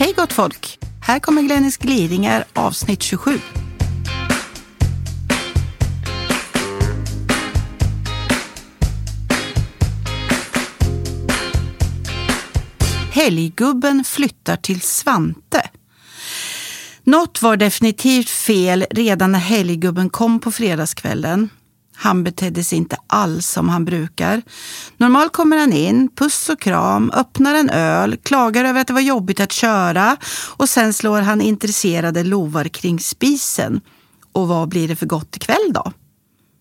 Hej gott folk! Här kommer Glennis gliringar avsnitt 27. Helggubben flyttar till Svante. Något var definitivt fel redan när helggubben kom på fredagskvällen. Han betedde sig inte alls som han brukar. Normalt kommer han in, puss och kram, öppnar en öl, klagar över att det var jobbigt att köra och sen slår han intresserade lovar kring spisen. Och vad blir det för gott ikväll då?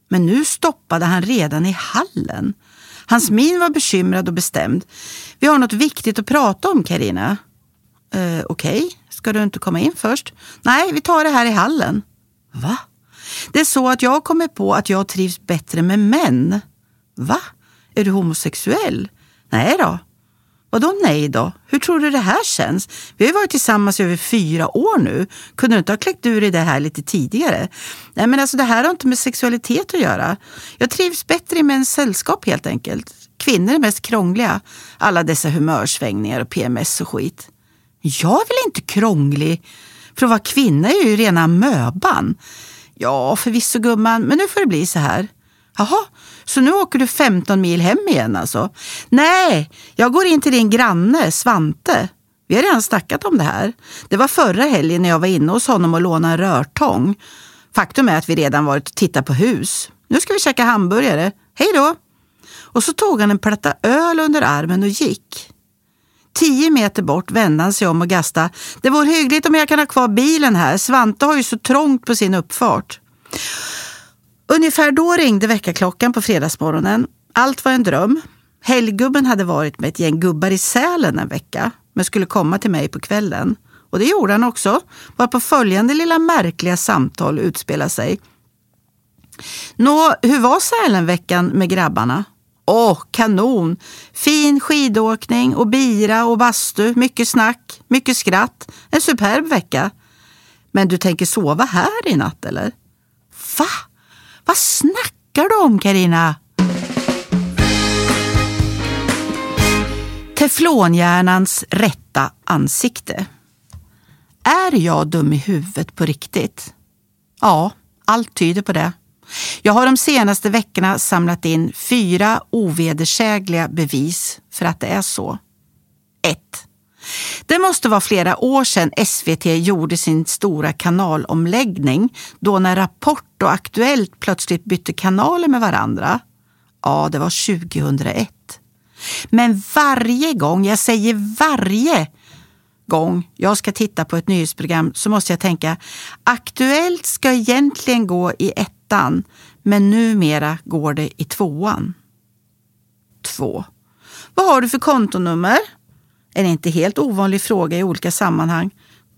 Men nu stoppade han redan i hallen. Hans min var bekymrad och bestämd. Vi har något viktigt att prata om, Karina. Eh, Okej, okay. ska du inte komma in först? Nej, vi tar det här i hallen. Va? Det är så att jag kommer på att jag trivs bättre med män. Va? Är du homosexuell? Nej då. Vadå nej då? Hur tror du det här känns? Vi har ju varit tillsammans i över fyra år nu. Kunde du inte ha kläckt ur i det här lite tidigare? Nej men alltså det här har inte med sexualitet att göra. Jag trivs bättre i mäns sällskap helt enkelt. Kvinnor är mest krångliga. Alla dessa humörsvängningar och PMS och skit. Jag är väl inte krånglig? För att vara kvinna är ju rena möban. Ja, förvisso gumman, men nu får det bli så här. Jaha, så nu åker du 15 mil hem igen alltså? Nej, jag går in till din granne Svante. Vi har redan snackat om det här. Det var förra helgen när jag var inne hos honom och lånade en rörtång. Faktum är att vi redan varit och tittat på hus. Nu ska vi käka hamburgare. Hej då! Och så tog han en platta öl under armen och gick. Tio meter bort vände han sig om och gasta. Det vore hyggligt om jag kan ha kvar bilen här. Svante har ju så trångt på sin uppfart. Ungefär då ringde väckarklockan på fredagsmorgonen. Allt var en dröm. Helggubben hade varit med ett gäng gubbar i Sälen en vecka, men skulle komma till mig på kvällen. Och det gjorde han också, varpå följande lilla märkliga samtal utspelade sig. Nå, hur var Sälenveckan med grabbarna? Åh, kanon! Fin skidåkning och bira och bastu, mycket snack, mycket skratt. En superb vecka. Men du tänker sova här i natt eller? Va? Vad snackar du om Karina? Teflonhjärnans rätta ansikte. Är jag dum i huvudet på riktigt? Ja, allt tyder på det. Jag har de senaste veckorna samlat in fyra ovedersägliga bevis för att det är så. 1. Det måste vara flera år sedan SVT gjorde sin stora kanalomläggning då när Rapport och Aktuellt plötsligt bytte kanaler med varandra. Ja, det var 2001. Men varje gång, jag säger varje gång jag ska titta på ett nyhetsprogram så måste jag tänka Aktuellt ska egentligen gå i ettan men numera går det i tvåan. 2. Vad har du för kontonummer? En inte helt ovanlig fråga i olika sammanhang.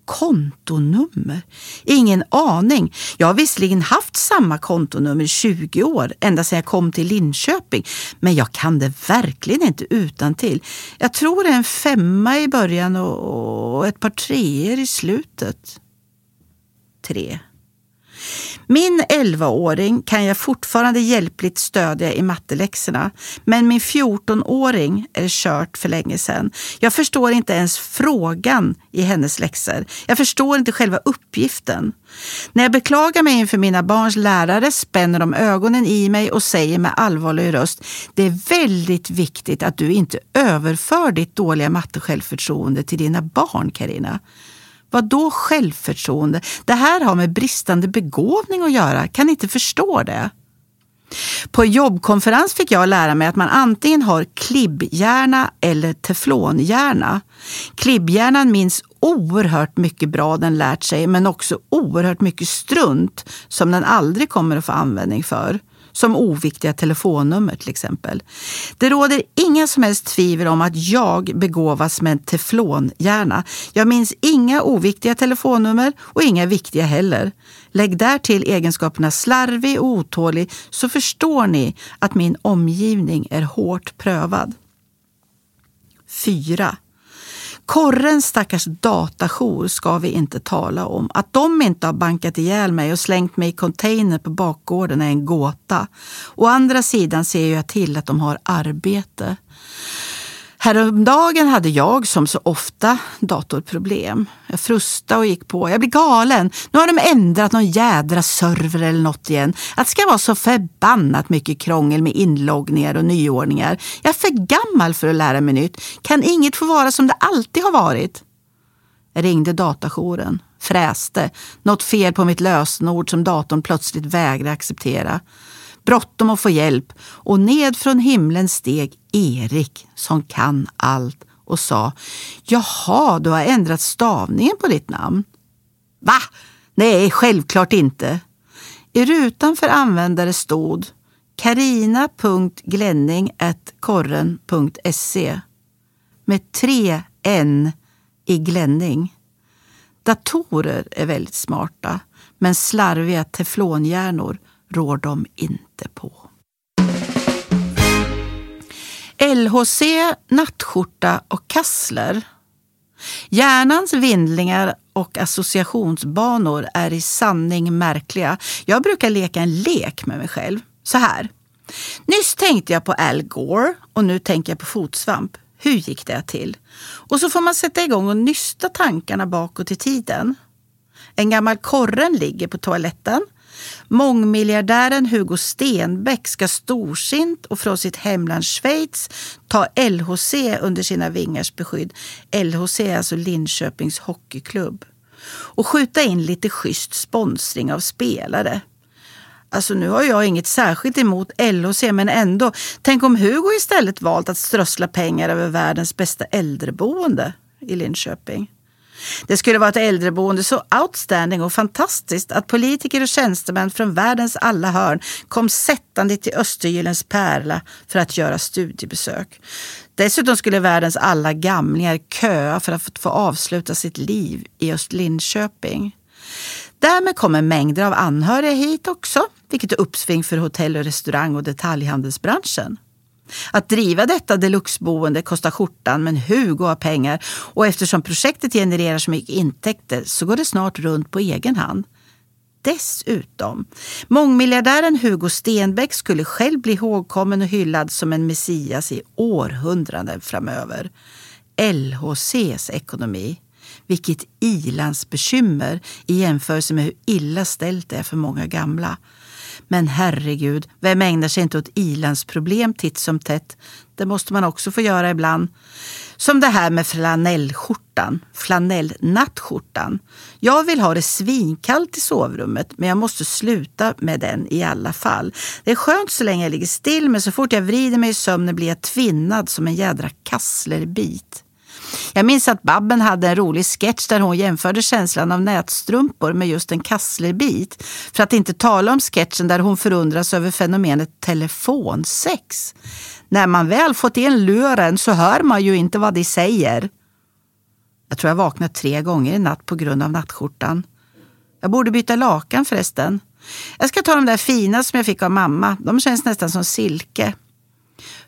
Kontonummer? Ingen aning. Jag har visserligen haft samma kontonummer i 20 år, ända sedan jag kom till Linköping. Men jag kan det verkligen inte utan till. Jag tror det är en femma i början och ett par treor i slutet. Tre. Min 11-åring kan jag fortfarande hjälpligt stödja i matteläxorna, men min 14-åring är kört för länge sedan. Jag förstår inte ens frågan i hennes läxor. Jag förstår inte själva uppgiften. När jag beklagar mig inför mina barns lärare spänner de ögonen i mig och säger med allvarlig röst Det är väldigt viktigt att du inte överför ditt dåliga mattesjälvförtroende till dina barn, Karina. Vad då självförtroende? Det här har med bristande begåvning att göra. Kan ni inte förstå det? På en jobbkonferens fick jag lära mig att man antingen har klibbhjärna eller teflonhjärna. Klibbhjärnan minns oerhört mycket bra den lärt sig men också oerhört mycket strunt som den aldrig kommer att få användning för som oviktiga telefonnummer till exempel. Det råder inga som helst tvivel om att jag begåvas med en teflonhjärna. Jag minns inga oviktiga telefonnummer och inga viktiga heller. Lägg därtill egenskaperna slarvig och otålig så förstår ni att min omgivning är hårt prövad. 4. Korrens stackars datajour ska vi inte tala om. Att de inte har bankat ihjäl mig och slängt mig i container på bakgården är en gåta. Å andra sidan ser jag till att de har arbete. Häromdagen hade jag som så ofta datorproblem. Jag frustade och gick på. Jag blir galen. Nu har de ändrat någon jädra server eller något igen. Att det ska vara så förbannat mycket krångel med inloggningar och nyordningar. Jag är för gammal för att lära mig nytt. Kan inget få vara som det alltid har varit? Jag ringde datajouren. Fräste. Något fel på mitt lösenord som datorn plötsligt vägrade acceptera bråttom att få hjälp och ned från himlen steg Erik som kan allt och sa Jaha, du har ändrat stavningen på ditt namn. Va? Nej, självklart inte. I rutan för användare stod karina.glenning.korren.se med tre N i Glenning. Datorer är väldigt smarta, men slarviga teflonhjärnor rår de inte på. LHC, nattskjorta och kassler. Hjärnans vindlingar och associationsbanor är i sanning märkliga. Jag brukar leka en lek med mig själv. Så här. Nyss tänkte jag på Al Gore och nu tänker jag på fotsvamp. Hur gick det till? Och så får man sätta igång och nysta tankarna bakåt i tiden. En gammal korren ligger på toaletten Mångmiljardären Hugo Stenbeck ska storsint och från sitt hemland Schweiz ta LHC under sina vingars beskydd. LHC är alltså Linköpings hockeyklubb. Och skjuta in lite schysst sponsring av spelare. Alltså nu har jag inget särskilt emot LHC men ändå. Tänk om Hugo istället valt att strössla pengar över världens bästa äldreboende i Linköping. Det skulle vara ett äldreboende så outstanding och fantastiskt att politiker och tjänstemän från världens alla hörn kom sättande till Östergyllens pärla för att göra studiebesök. Dessutom skulle världens alla gamlingar köa för att få avsluta sitt liv i Östlinköping. Därmed kommer mängder av anhöriga hit också, vilket är uppsving för hotell och restaurang och detaljhandelsbranschen. Att driva detta deluxeboende kostar skjortan men Hugo har pengar och eftersom projektet genererar så mycket intäkter så går det snart runt på egen hand. Dessutom, mångmiljardären Hugo Stenbeck skulle själv bli ihågkommen och hyllad som en messias i århundraden framöver. LHCs ekonomi. Vilket ilandsbekymmer i jämförelse med hur illa ställt det är för många gamla. Men herregud, vem ägnar sig inte åt ilandsproblem titt som tätt? Det måste man också få göra ibland. Som det här med flanellskjortan, flanellnattskjortan. Jag vill ha det svinkallt i sovrummet men jag måste sluta med den i alla fall. Det är skönt så länge jag ligger still men så fort jag vrider mig i sömnen blir jag tvinnad som en jädra kasslerbit. Jag minns att Babben hade en rolig sketch där hon jämförde känslan av nätstrumpor med just en kasslerbit. För att inte tala om sketchen där hon förundras över fenomenet telefonsex. När man väl fått in luren så hör man ju inte vad de säger. Jag tror jag vaknat tre gånger i natt på grund av nattskjortan. Jag borde byta lakan förresten. Jag ska ta de där fina som jag fick av mamma. De känns nästan som silke.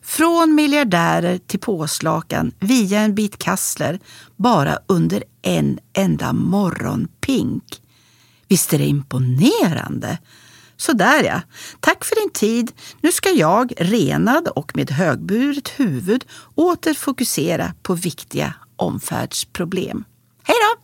Från miljardärer till påslakan via en bit kassler bara under en enda morgonpink. Visst är det imponerande? Sådär ja. Tack för din tid. Nu ska jag, renad och med högburet huvud, åter fokusera på viktiga omfärdsproblem. Hej då!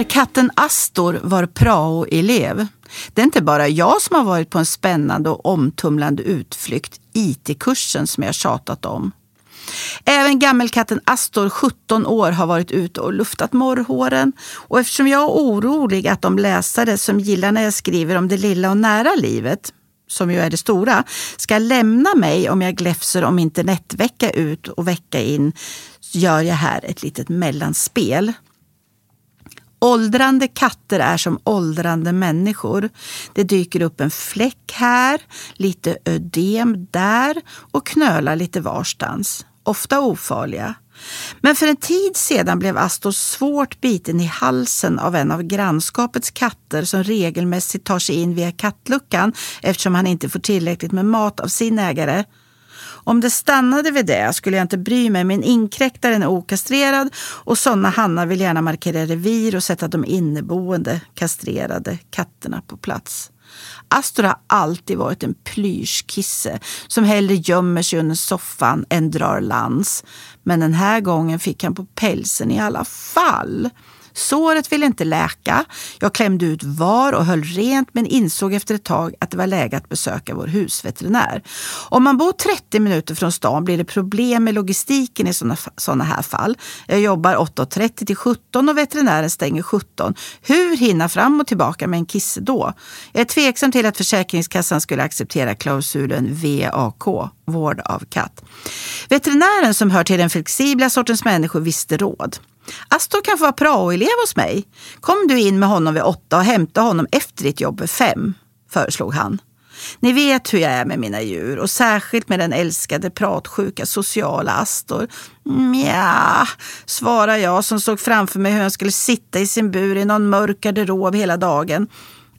När katten Astor var prao-elev. Det är inte bara jag som har varit på en spännande och omtumlande utflykt, IT-kursen som jag tjatat om. Även gammelkatten Astor, 17 år, har varit ute och luftat morrhåren. Och eftersom jag är orolig att de läsare som gillar när jag skriver om det lilla och nära livet som ju är det stora, ska lämna mig om jag gläfser om internet vecka ut och vecka in, gör jag här ett litet mellanspel. Åldrande katter är som åldrande människor. Det dyker upp en fläck här, lite ödem där och knölar lite varstans. Ofta ofarliga. Men för en tid sedan blev Astor svårt biten i halsen av en av grannskapets katter som regelmässigt tar sig in via kattluckan eftersom han inte får tillräckligt med mat av sin ägare. Om det stannade vid det skulle jag inte bry mig, men inkräktaren är okastrerad och sådana hannar vill gärna markera revir och sätta de inneboende kastrerade katterna på plats. Astor har alltid varit en plyschkisse som hellre gömmer sig under soffan än drar lans. Men den här gången fick han på pälsen i alla fall. Såret ville inte läka. Jag klämde ut var och höll rent men insåg efter ett tag att det var läge att besöka vår husveterinär. Om man bor 30 minuter från stan blir det problem med logistiken i sådana här fall. Jag jobbar 8.30 till 17 och veterinären stänger 17. Hur hinna fram och tillbaka med en kisse då? Jag är tveksam till att Försäkringskassan skulle acceptera klausulen VAK, vård av katt. Veterinären som hör till den flexibla sortens människor visste råd. Astor kan få vara praoelev hos mig. Kom du in med honom vid åtta och hämta honom efter ditt jobb vid fem, föreslog han. Ni vet hur jag är med mina djur och särskilt med den älskade pratsjuka sociala Astor. Mm, Mja, svarar jag som såg framför mig hur han skulle sitta i sin bur i någon mörk garderob hela dagen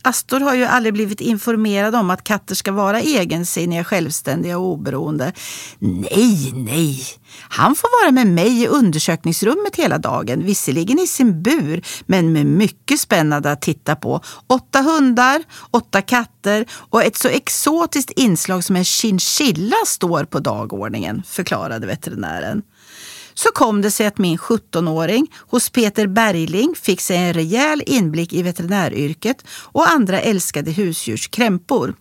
Astor har ju aldrig blivit informerad om att katter ska vara egensinniga, självständiga och oberoende. Nej, nej. Han får vara med mig i undersökningsrummet hela dagen, visserligen i sin bur, men med mycket spännande att titta på. Åtta hundar, åtta katter och ett så exotiskt inslag som en chinchilla står på dagordningen, förklarade veterinären så kom det sig att min 17-åring hos Peter Bergling fick sig en rejäl inblick i veterinäryrket och andra älskade husdjurs krämpor.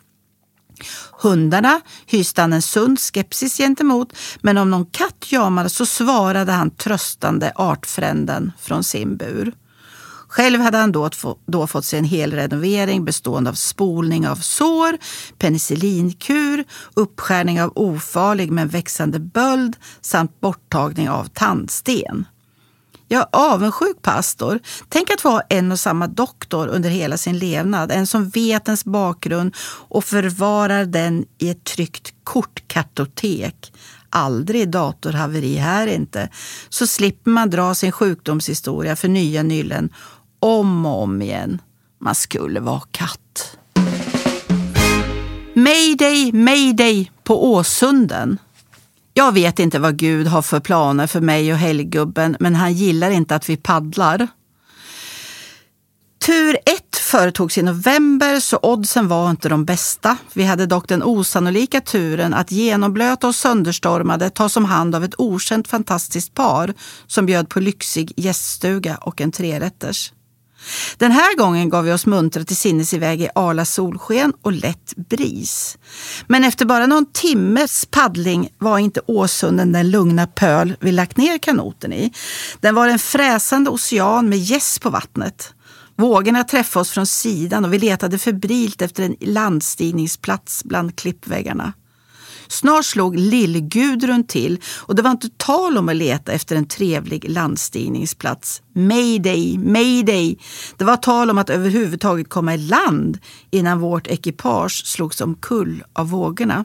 Hundarna hyste han en sund skepsis gentemot, men om någon katt jamade så svarade han tröstande artfränden från sin bur. Själv hade han då, då fått sig en hel renovering bestående av spolning av sår, penicillinkur, uppskärning av ofarlig men växande böld samt borttagning av tandsten. Jag är avundsjuk på Astor. Tänk att få ha en och samma doktor under hela sin levnad. En som vet ens bakgrund och förvarar den i ett tryggt kortkartotek. Aldrig datorhaveri här inte. Så slipper man dra sin sjukdomshistoria för nya nyllen om och om igen. Man skulle vara katt. Mayday, mayday på Åsunden. Jag vet inte vad Gud har för planer för mig och helggubben, men han gillar inte att vi paddlar. Tur ett företogs i november så oddsen var inte de bästa. Vi hade dock den osannolika turen att genomblöta och sönderstormade tas om hand av ett okänt fantastiskt par som bjöd på lyxig gäststuga och en trerätters. Den här gången gav vi oss muntra till sinnes iväg i ala solsken och lätt bris. Men efter bara någon timmes paddling var inte Åsunden den lugna pöl vi lagt ner kanoten i. Den var en fräsande ocean med gäss på vattnet. Vågorna träffade oss från sidan och vi letade febrilt efter en landstigningsplats bland klippväggarna. Snart slog Lill-Gudrun till och det var inte tal om att leta efter en trevlig landstigningsplats. Mayday, mayday! Det var tal om att överhuvudtaget komma i land innan vårt ekipage slogs omkull av vågorna.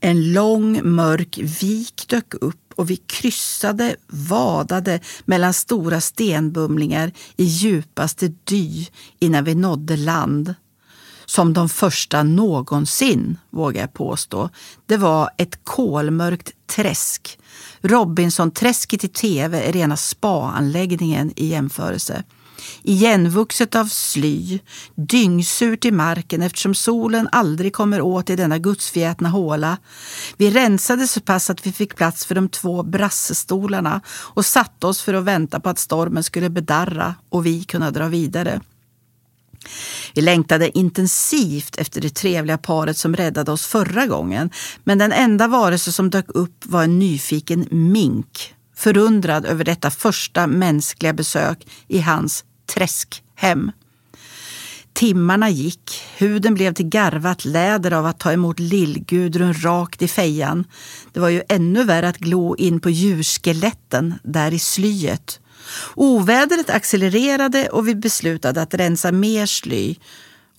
En lång mörk vik dök upp och vi kryssade, vadade mellan stora stenbumlingar i djupaste dy innan vi nådde land som de första någonsin, vågar jag påstå. Det var ett kolmörkt träsk. Robinson-träsket i tv är rena spaanläggningen i jämförelse. Igenvuxet av sly, dyngsurt i marken eftersom solen aldrig kommer åt i denna gudsfjätna håla. Vi rensade så pass att vi fick plats för de två brassestolarna och satte oss för att vänta på att stormen skulle bedarra och vi kunna dra vidare. Vi längtade intensivt efter det trevliga paret som räddade oss förra gången. Men den enda varelse som dök upp var en nyfiken mink. Förundrad över detta första mänskliga besök i hans träskhem. Timmarna gick, huden blev till garvat läder av att ta emot Lill-Gudrun rakt i fejan. Det var ju ännu värre att glo in på djurskeletten där i slyet. Ovädret accelererade och vi beslutade att rensa mer sly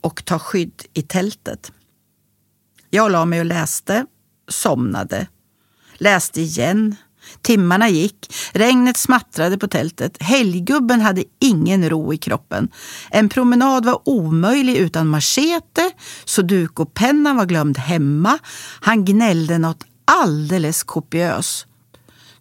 och ta skydd i tältet. Jag la mig och läste, somnade, läste igen, Timmarna gick, regnet smattrade på tältet. Helggubben hade ingen ro i kroppen. En promenad var omöjlig utan machete, sudokupennan var glömd hemma. Han gnällde något alldeles kopiöst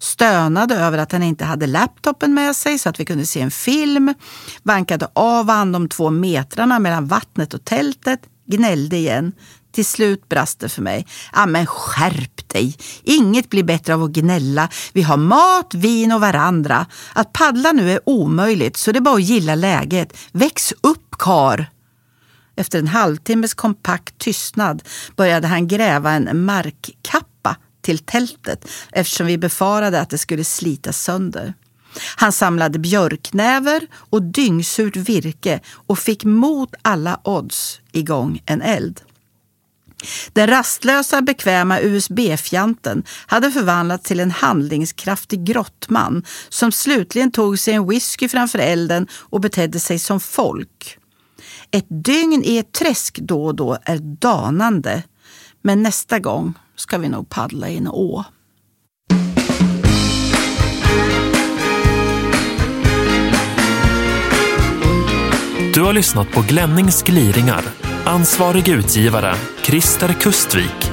stönade över att han inte hade laptopen med sig så att vi kunde se en film, vankade av han de två metrarna mellan vattnet och tältet, gnällde igen. Till slut brast det för mig. Ja, men skärp dig! Inget blir bättre av att gnälla. Vi har mat, vin och varandra. Att paddla nu är omöjligt, så det är bara att gilla läget. Väx upp, kar! Efter en halvtimmes kompakt tystnad började han gräva en markkappa till tältet eftersom vi befarade att det skulle slitas sönder. Han samlade björknäver och dyngsurt virke och fick mot alla odds igång en eld. Den rastlösa, bekväma USB-fjanten hade förvandlats till en handlingskraftig grottman som slutligen tog sig en whisky framför elden och betedde sig som folk. Ett dygn i ett träsk då och då är danande, men nästa gång ska vi nog paddla i en å. Du har lyssnat på Glennings gliringar Ansvarig utgivare Christer Kustvik